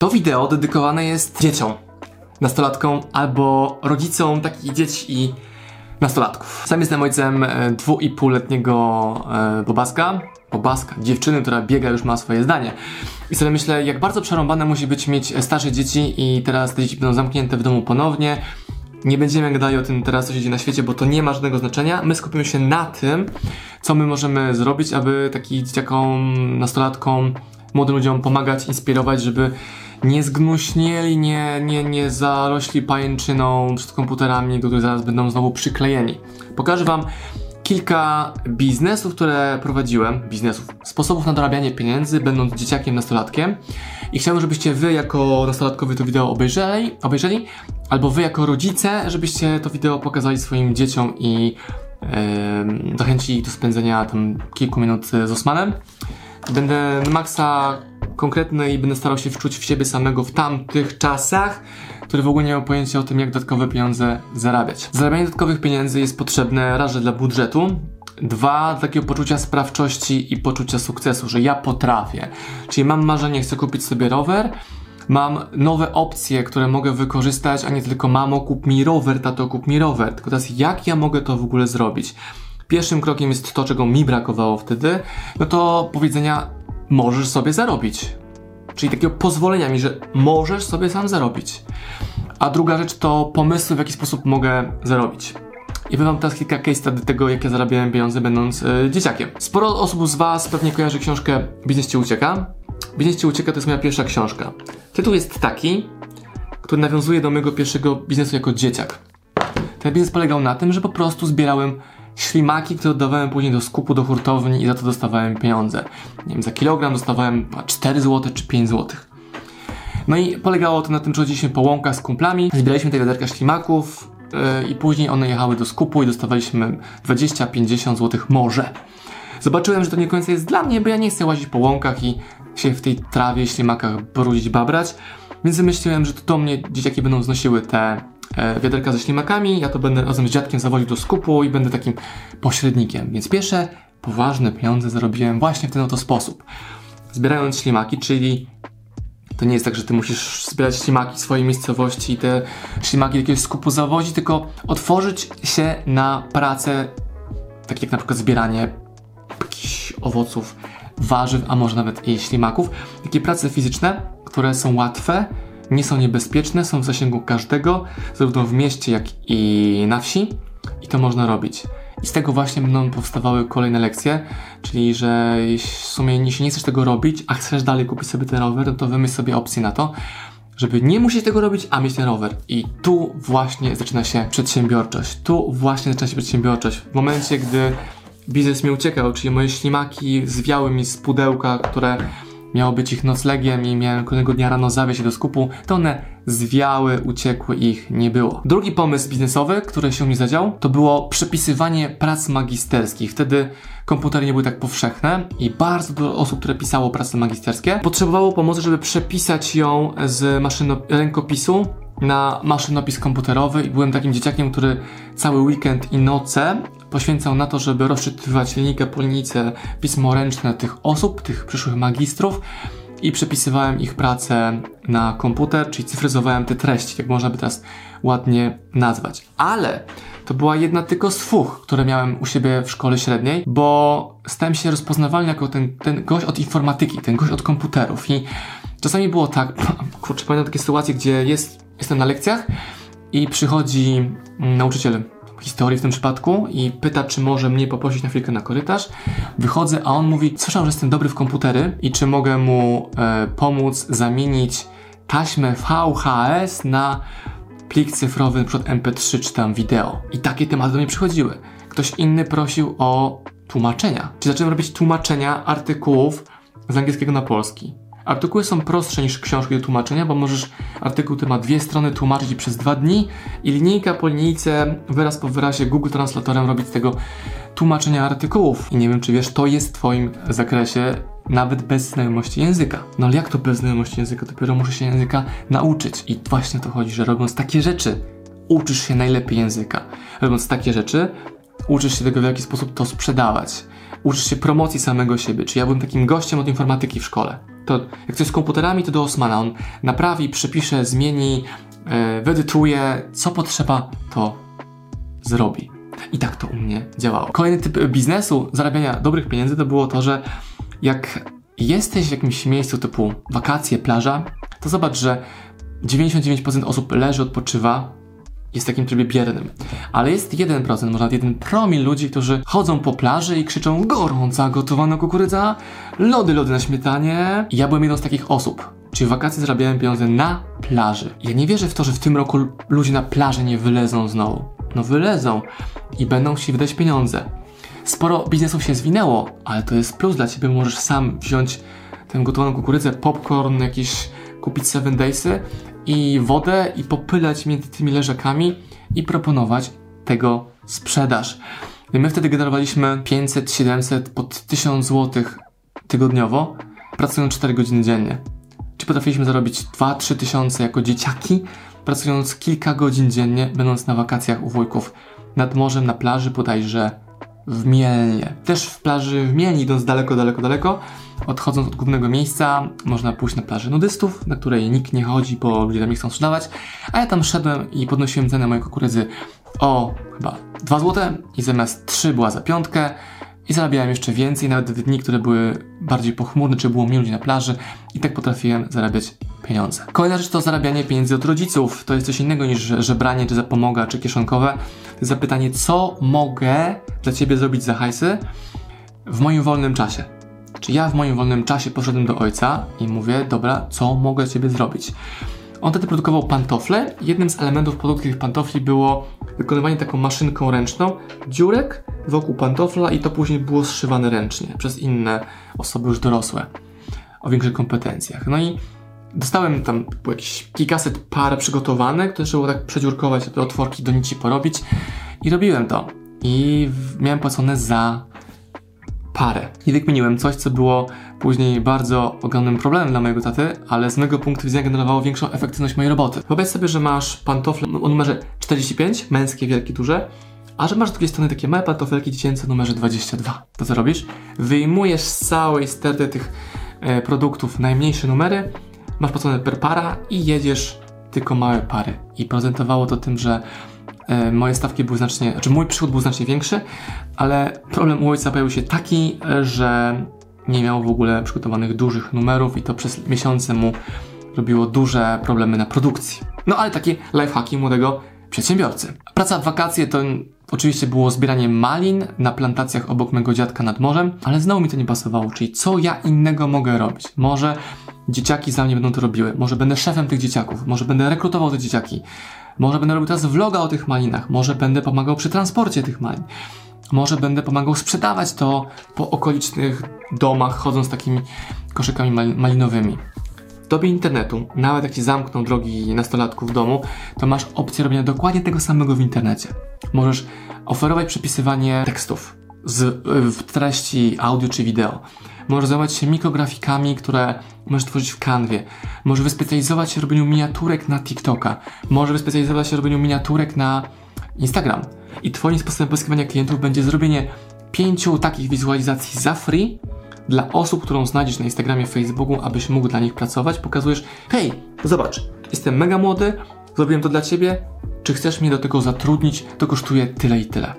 To wideo dedykowane jest dzieciom, nastolatkom albo rodzicom takich dzieci i nastolatków. Sam jestem ojcem e, dwu i półletniego e, Bobaska, Bobaska, dziewczyny, która biega, już ma swoje zdanie. I sobie myślę, jak bardzo przerąbane musi być mieć starsze dzieci i teraz te dzieci będą zamknięte w domu ponownie. Nie będziemy gadali o tym teraz, co się dzieje na świecie, bo to nie ma żadnego znaczenia. My skupimy się na tym, co my możemy zrobić, aby takim dzieciakom, nastolatkom, młodym ludziom pomagać, inspirować, żeby nie zgnuśnieli, nie, nie, nie zarośli pajęczyną przed komputerami, do których zaraz będą znowu przyklejeni. Pokażę Wam kilka biznesów, które prowadziłem, biznesów, sposobów na dorabianie pieniędzy, będąc dzieciakiem, nastolatkiem. I chciałbym, żebyście Wy jako nastolatkowie to wideo obejrzeli, obejrzeli albo Wy jako rodzice, żebyście to wideo pokazali swoim dzieciom i yy, zachęcili do spędzenia tam kilku minut z Osmanem. Będę maksa konkretny i będę starał się wczuć w siebie samego w tamtych czasach, który w ogóle nie miał pojęcia o tym, jak dodatkowe pieniądze zarabiać. Zarabianie dodatkowych pieniędzy jest potrzebne raz, dla budżetu, Dwa, takiego poczucia sprawczości i poczucia sukcesu, że ja potrafię. Czyli mam marzenie, chcę kupić sobie rower, mam nowe opcje, które mogę wykorzystać, a nie tylko mamo, kup mi rower, tato, kup mi rower. Tylko teraz jak ja mogę to w ogóle zrobić? Pierwszym krokiem jest to, czego mi brakowało wtedy, no to powiedzenia możesz sobie zarobić. Czyli takiego pozwolenia mi, że możesz sobie sam zarobić. A druga rzecz to pomysły, w jaki sposób mogę zarobić. I powiem teraz kilka case study tego, jak ja zarabiałem pieniądze będąc yy, dzieciakiem. Sporo osób z Was pewnie kojarzy książkę Biznes Ci Ucieka. Biznes Ci Ucieka to jest moja pierwsza książka. Tytuł jest taki, który nawiązuje do mojego pierwszego biznesu jako dzieciak. Ten biznes polegał na tym, że po prostu zbierałem ślimaki, które oddawałem później do skupu, do hurtowni i za to dostawałem pieniądze. Nie wiem, za kilogram dostawałem 4 zł czy 5 zł. No i polegało to na tym, że chodziliśmy po łąkach z kumplami, zbieraliśmy te wiaderka ślimaków yy, i później one jechały do skupu i dostawaliśmy 20-50 zł może. Zobaczyłem, że to nie końca jest dla mnie, bo ja nie chcę łazić po łąkach i się w tej trawie, ślimakach brudzić, babrać, więc wymyśliłem, że to do mnie dzieciaki będą znosiły te wiaderka ze ślimakami, ja to będę razem z dziadkiem zawodził do skupu i będę takim pośrednikiem. Więc pierwsze poważne pieniądze zarobiłem właśnie w ten oto sposób. Zbierając ślimaki, czyli to nie jest tak, że ty musisz zbierać ślimaki w swojej miejscowości i te ślimaki do jakiegoś skupu zawodzić, tylko otworzyć się na pracę, tak jak na przykład zbieranie owoców, warzyw, a może nawet i ślimaków. Takie prace fizyczne, które są łatwe, nie są niebezpieczne, są w zasięgu każdego, zarówno w mieście, jak i na wsi i to można robić. I z tego właśnie będą powstawały kolejne lekcje, czyli że w sumie jeśli nie chcesz tego robić, a chcesz dalej kupić sobie ten rower, no to wymyśl sobie opcję na to, żeby nie musieć tego robić, a mieć ten rower. I tu właśnie zaczyna się przedsiębiorczość. Tu właśnie zaczyna się przedsiębiorczość. W momencie, gdy biznes mi uciekał, czyli moje ślimaki zwiały mi z pudełka, które miało być ich noclegiem i miałem kolejnego dnia rano zawieźć do skupu, to one zwiały, uciekły ich nie było. Drugi pomysł biznesowy, który się mi zadział, to było przepisywanie prac magisterskich. Wtedy komputery nie były tak powszechne i bardzo dużo osób, które pisało prace magisterskie, potrzebowało pomocy, żeby przepisać ją z maszyno rękopisu na maszynopis komputerowy i byłem takim dzieciakiem, który cały weekend i noce poświęcał na to, żeby rozczytywać linijkę po pismo ręczne tych osób, tych przyszłych magistrów i przepisywałem ich pracę na komputer, czyli cyfryzowałem te treści, jak można by teraz ładnie nazwać. Ale to była jedna tylko z dwóch, które miałem u siebie w szkole średniej, bo stałem się rozpoznawalny jako ten, ten gość od informatyki, ten gość od komputerów i czasami było tak, kurczę, pamiętam takie sytuacje, gdzie jest, jestem na lekcjach i przychodzi nauczyciel historii w tym przypadku i pyta, czy może mnie poprosić na chwilkę na korytarz. Wychodzę, a on mówi, słyszał, że jestem dobry w komputery i czy mogę mu e, pomóc zamienić taśmę VHS na plik cyfrowy, np. MP3 czy tam wideo. I takie tematy do mnie przychodziły. Ktoś inny prosił o tłumaczenia. Czy zacząłem robić tłumaczenia artykułów z angielskiego na polski. Artykuły są prostsze niż książki do tłumaczenia, bo możesz artykuł, który ma dwie strony, tłumaczyć przez dwa dni i linijka po linijce, wyraz po wyrazie Google Translatorem robić z tego tłumaczenia artykułów. I nie wiem, czy wiesz, to jest w Twoim zakresie nawet bez znajomości języka. No ale jak to bez znajomości języka? Dopiero muszę się języka nauczyć. I właśnie o to chodzi, że robiąc takie rzeczy, uczysz się najlepiej języka. Robiąc takie rzeczy, uczysz się tego, w jaki sposób to sprzedawać. Uczysz się promocji samego siebie. Czy ja byłem takim gościem od informatyki w szkole to jak coś z komputerami, to do Osmana. On naprawi, przepisze, zmieni, yy, wyedytuje, co potrzeba, to zrobi. I tak to u mnie działało. Kolejny typ biznesu, zarabiania dobrych pieniędzy, to było to, że jak jesteś w jakimś miejscu typu wakacje, plaża, to zobacz, że 99% osób leży, odpoczywa, jest w takim trybie biernym. Ale jest 1%, może nawet 1 promil ludzi, którzy chodzą po plaży i krzyczą gorąca, gotowana kukurydza, lody, lody na śmietanie. I ja byłem jedną z takich osób. Czyli w wakacje zarabiałem pieniądze na plaży. Ja nie wierzę w to, że w tym roku ludzie na plaży nie wylezą znowu. No wylezą i będą chcieli wydać pieniądze. Sporo biznesów się zwinęło, ale to jest plus dla ciebie. Możesz sam wziąć tę gotowaną kukurydzę, popcorn, jakieś kupić 7 daysy i wodę i popylać między tymi leżakami i proponować tego sprzedaż. My wtedy generowaliśmy 500, 700, pod 1000 zł tygodniowo, pracując 4 godziny dziennie. Czy potrafiliśmy zarobić 2-3 tysiące jako dzieciaki, pracując kilka godzin dziennie, będąc na wakacjach u wujków nad morzem, na plaży bodajże w Mielnie. Też w plaży w Mielni, idąc daleko, daleko, daleko, odchodząc od głównego miejsca, można pójść na plażę nudystów, na której nikt nie chodzi, bo ludzie tam nie chcą sprzedawać, a ja tam szedłem i podnosiłem cenę mojej kukurydzy o chyba 2 zł i zamiast 3 była za piątkę i zarabiałem jeszcze więcej, nawet w dni, które były bardziej pochmurne, czy było mniej ludzi na plaży i tak potrafiłem zarabiać pieniądze. Kolejna rzecz to zarabianie pieniędzy od rodziców. To jest coś innego niż żebranie, czy zapomoga, czy kieszonkowe. To jest zapytanie, co mogę dla Ciebie zrobić za hajsy w moim wolnym czasie. Czy ja w moim wolnym czasie poszedłem do ojca i mówię, dobra, co mogę dla Ciebie zrobić? On wtedy produkował pantofle. Jednym z elementów produkcji tych pantofli było wykonywanie taką maszynką ręczną dziurek wokół pantofla i to później było zszywane ręcznie przez inne osoby już dorosłe o większych kompetencjach. No i dostałem tam jakieś kilkaset par przygotowane, które trzeba było tak przedziurkować, te otworki do nici porobić i robiłem to. I miałem płacone za parę. I wykminiłem coś, co było później bardzo ogromnym problemem dla mojego taty, ale z mojego punktu widzenia generowało większą efektywność mojej roboty. Wyobraź sobie, że masz pantofle o numerze 45, męskie, wielkie, duże, a że masz z drugiej strony takie małe pantofelki dziecięce o numerze 22. To co robisz? Wyjmujesz z całej sterty tych e, produktów najmniejsze numery, masz płacone per para i jedziesz tylko małe pary. I prezentowało to tym, że moje stawki były znacznie, znaczy mój przychód był znacznie większy, ale problem u ojca pojawił się taki, że nie miał w ogóle przygotowanych dużych numerów i to przez miesiące mu robiło duże problemy na produkcji. No ale takie lifehacki młodego przedsiębiorcy. Praca w wakacje to oczywiście było zbieranie malin na plantacjach obok mego dziadka nad morzem, ale znowu mi to nie pasowało, czyli co ja innego mogę robić? Może dzieciaki za mnie będą to robiły, może będę szefem tych dzieciaków, może będę rekrutował te dzieciaki, może będę robił teraz vloga o tych malinach, może będę pomagał przy transporcie tych malin. Może będę pomagał sprzedawać to po okolicznych domach, chodząc takimi koszykami malinowymi. W dobie internetu, nawet jak ci zamkną drogi nastolatków w domu, to masz opcję robienia dokładnie tego samego w internecie. Możesz oferować przepisywanie tekstów z, w treści audio czy wideo. Możesz zajmować się mikrografikami, które możesz tworzyć w kanwie. Możesz wyspecjalizować się w robieniu miniaturek na TikToka. Możesz wyspecjalizować się w robieniu miniaturek na Instagram. I Twoim sposobem pozyskiwania klientów będzie zrobienie pięciu takich wizualizacji za free dla osób, którą znajdziesz na Instagramie, Facebooku, abyś mógł dla nich pracować. Pokazujesz, hej, zobacz, jestem mega młody, zrobiłem to dla Ciebie, czy chcesz mnie do tego zatrudnić, to kosztuje tyle i tyle.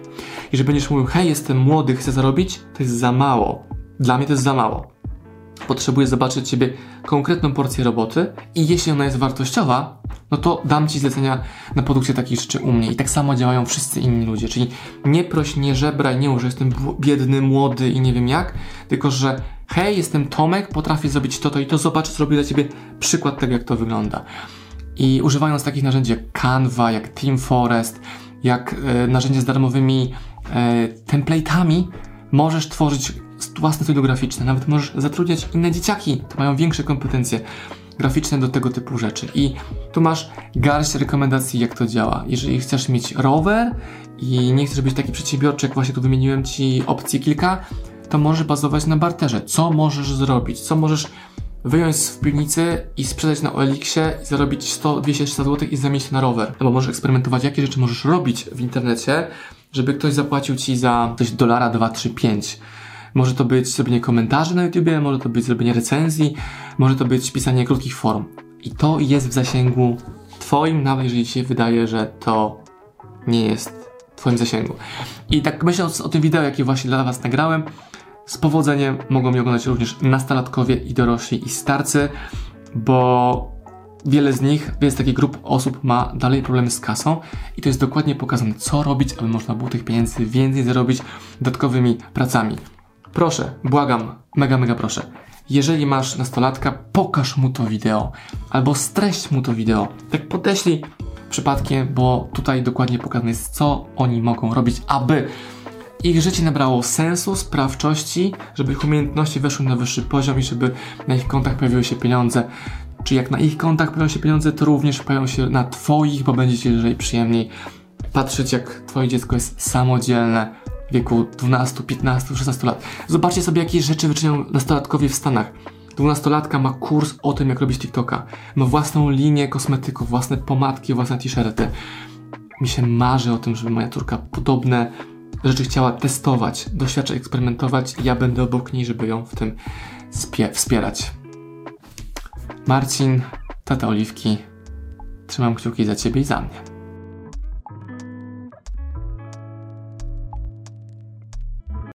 Jeżeli będziesz mówił, hej, jestem młody, chcę zarobić, to jest za mało. Dla mnie to jest za mało. Potrzebuję zobaczyć Ciebie konkretną porcję roboty i jeśli ona jest wartościowa, no to dam Ci zlecenia na produkcję takich rzeczy u mnie. I tak samo działają wszyscy inni ludzie. Czyli nie proś, nie żebraj, nie że jestem biedny, młody i nie wiem jak, tylko że hej, jestem Tomek, potrafię zrobić to, to i to, zobacz, zrobię dla Ciebie przykład tego, jak to wygląda. I używając takich narzędzi jak Canva, jak Team Forest, jak narzędzia z darmowymi e, template'ami, możesz tworzyć własne studio graficzne, nawet możesz zatrudniać inne dzieciaki, to mają większe kompetencje graficzne do tego typu rzeczy. I tu masz garść rekomendacji, jak to działa. Jeżeli chcesz mieć rower i nie chcesz być taki przedsiębiorczy, jak właśnie tu wymieniłem Ci opcji kilka, to możesz bazować na barterze. Co możesz zrobić? Co możesz wyjąć w piwnicy i sprzedać na Oeliksie i zarobić 100, 200, 300 zł i zamienić na rower. Albo możesz eksperymentować, jakie rzeczy możesz robić w internecie, żeby ktoś zapłacił Ci za coś dolara 2, 3, 5 Może to być zrobienie komentarzy na YouTubie, może to być zrobienie recenzji, może to być pisanie krótkich forum. I to jest w zasięgu Twoim, nawet jeżeli Ci się wydaje, że to nie jest Twoim zasięgu. I tak myśląc o tym wideo, jakie właśnie dla Was nagrałem, z powodzeniem mogą mnie oglądać również nastolatkowie i dorośli i starcy, bo wiele z nich, wiele z takich grup osób ma dalej problemy z kasą i to jest dokładnie pokazane, co robić, aby można było tych pieniędzy więcej zarobić dodatkowymi pracami. Proszę, błagam, mega, mega proszę. Jeżeli masz nastolatka, pokaż mu to wideo albo streść mu to wideo. Tak podeślij przypadkiem, bo tutaj dokładnie pokazane jest, co oni mogą robić, aby ich życie nabrało sensu, sprawczości, żeby ich umiejętności weszły na wyższy poziom i żeby na ich kontach pojawiły się pieniądze. Czy jak na ich kontach pojawią się pieniądze, to również pojawią się na Twoich, bo będzie Ci lżej przyjemniej patrzeć, jak Twoje dziecko jest samodzielne w wieku 12, 15, 16 lat. Zobaczcie sobie, jakie rzeczy wyczyniają nastolatkowie w Stanach. Dwunastolatka ma kurs o tym, jak robić TikToka. Ma własną linię kosmetyków, własne pomadki, własne t-shirty. Mi się marzy o tym, żeby moja córka podobne rzeczy chciała testować, doświadczać, eksperymentować ja będę obok niej, żeby ją w tym wspierać. Marcin, tata Oliwki, trzymam kciuki za Ciebie i za mnie.